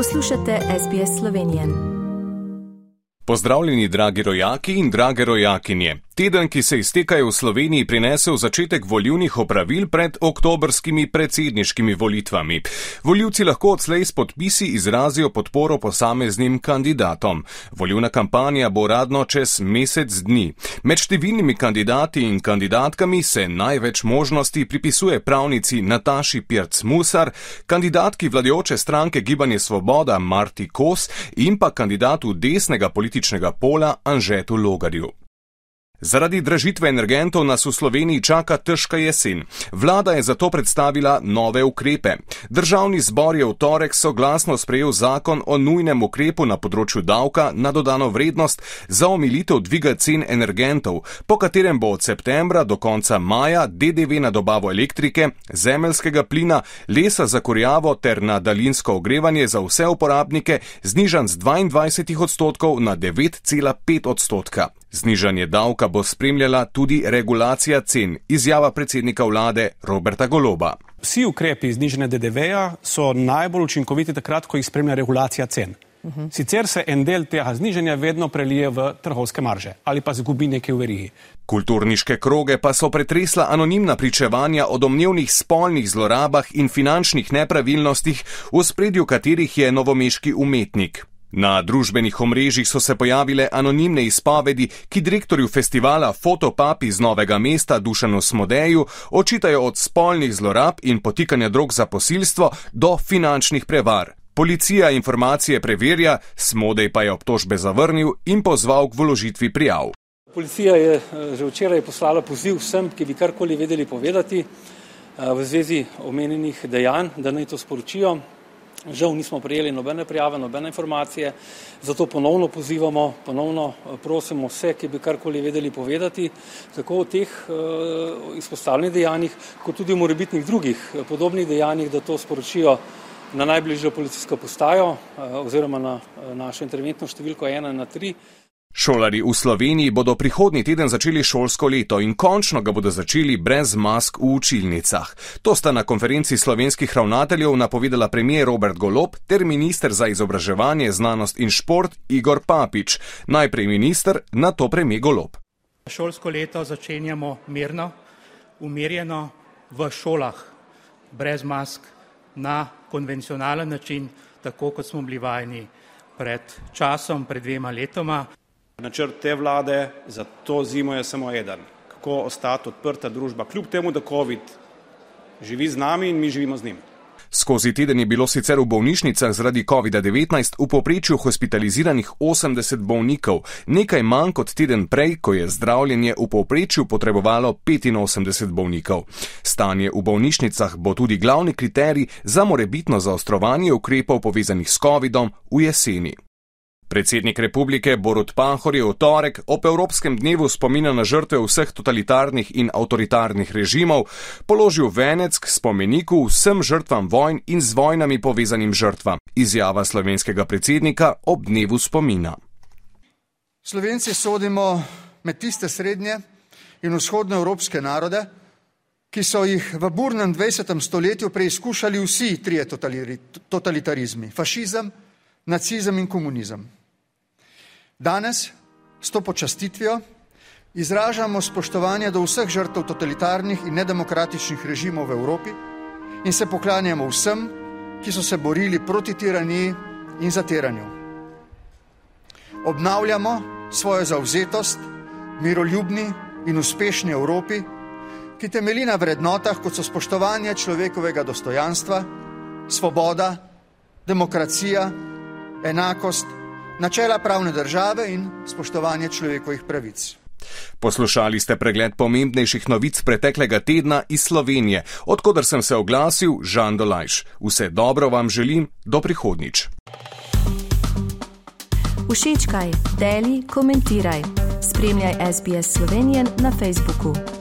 Poslušate SBS Slovenijo. Pozdravljeni, dragi rojaki in drage rojakinje. Teden, ki se iztekajo v Sloveniji, prinesel začetek volivnih opravil pred oktobrskimi predsedniškimi volitvami. Voljivci lahko odslej s podpisi izrazijo podporo posameznim kandidatom. Volivna kampanja bo radno čez mesec dni. Med številnimi kandidati in kandidatkami se največ možnosti pripisuje pravnici Nataši Pirc-Musar, kandidatki vladajoče stranke Gibanje Svoboda Marti Kos in pa kandidatu desnega političnega pola Anžetu Logarju. Zaradi dražitve energentov nas v Sloveniji čaka težka jesen. Vlada je zato predstavila nove ukrepe. Državni zbor je v torek soglasno sprejel zakon o nujnem ukrepu na področju davka na dodano vrednost za omilitev dviga cen energentov, po katerem bo od septembra do konca maja DDV na dobavo elektrike, zemeljskega plina, lesa za kurjavo ter na daljinsko ogrevanje za vse uporabnike znižan z 22 odstotkov na 9,5 odstotka. Znižanje davka bo spremljala tudi regulacija cen, izjava predsednika vlade Roberta Goloba. Vsi ukrepi znižene DDV-ja so najbolj učinkoviti takrat, ko jih spremlja regulacija cen. Uhum. Sicer se en del tega znižanja vedno prelije v trgovske marže ali pa zgubi nekaj v verigi. Kulturniške kroge pa so pretresla anonimna pričevanja o domnevnih spolnih zlorabah in finančnih nepravilnostih, v spredju katerih je novomeški umetnik. Na družbenih omrežjih so se pojavile anonimne izpovedi, ki direktorju festivala Fotopap iz Novega mesta Dušanu Smodeju očitajo od spolnih zlorab in potikanja drog za posilstvo do finančnih prevar. Policija informacije preverja, Smodej pa je obtožbe zavrnil in pozval k vložitvi prijav. Policija je eh, že včeraj poslala poziv vsem, ki bi karkoli vedeli povedati eh, v zvezi omenjenih dejanj, da naj to sporočijo. Žal nismo prejeli nobene prijave, nobene informacije, zato ponovno pozivamo, ponovno eh, prosimo vse, ki bi karkoli vedeli povedati, tako o teh uh, izpostavljenih dejanjih, kot tudi o morebitnih drugih eh, podobnih dejanjih, da to sporočijo na najbližjo policijsko postajo oziroma na našo interventno številko 1 na 3. Šolari v Sloveniji bodo prihodnji teden začeli šolsko leto in končno ga bodo začeli brez mask v učilnicah. To sta na konferenci slovenskih ravnateljev napovedala premijer Robert Golob ter minister za izobraževanje, znanost in šport Igor Papič. Najprej minister, na to premijer Golob. Šolsko leto začenjamo mirno, umirjeno v šolah, brez mask, na konvencionalen način, tako kot smo bili vajeni pred časom, pred dvema letoma. Načrt te vlade za to zimo je samo eden, kako ostati odprta družba, kljub temu, da COVID živi z nami in mi živimo z njim. Skozi teden je bilo sicer v bolnišnicah zaradi COVID-19 v poprečju hospitaliziranih 80 bolnikov, nekaj manj kot teden prej, ko je zdravljenje v poprečju potrebovalo 85 bolnikov. Stanje v bolnišnicah bo tudi glavni kriterij za morebitno zaostrovanje ukrepov povezanih s COVID-om v jeseni. Predsednik republike Borut Pahor je v torek ob Evropskem dnevu spomina na žrtve vseh totalitarnih in avtoritarnih režimov položil venec k spomeniku vsem žrtvam vojn in z vojnami povezanim žrtvam. Izjava slovenskega predsednika ob dnevu spomina. Slovenci sodimo med tiste srednje in vzhodne evropske narode, ki so jih v burnem 20. stoletju preizkušali vsi trije totalitarizmi: fašizem, nacizem in komunizem. Danes s to počastitvijo izražamo spoštovanje do vseh žrtev totalitarnih in nedemokratičnih režimov v Evropi in se poklanjamo vsem, ki so se borili proti tiraniji in zatiranju. Obnavljamo svojo zauzetost miroljubni in uspešni Evropi, ki temelji na vrednotah, kot so spoštovanje človekovega dostojanstva, svoboda, demokracija, enakost načela pravne države in spoštovanje človekovih pravic. Poslušali ste pregled pomembnejših novic preteklega tedna iz Slovenije, odkudar sem se oglasil Žan Dolajš. Vse dobro vam želim, do prihodnič. Všečkaj, deli, komentiraj. Spremljaj SBS Slovenijo na Facebooku.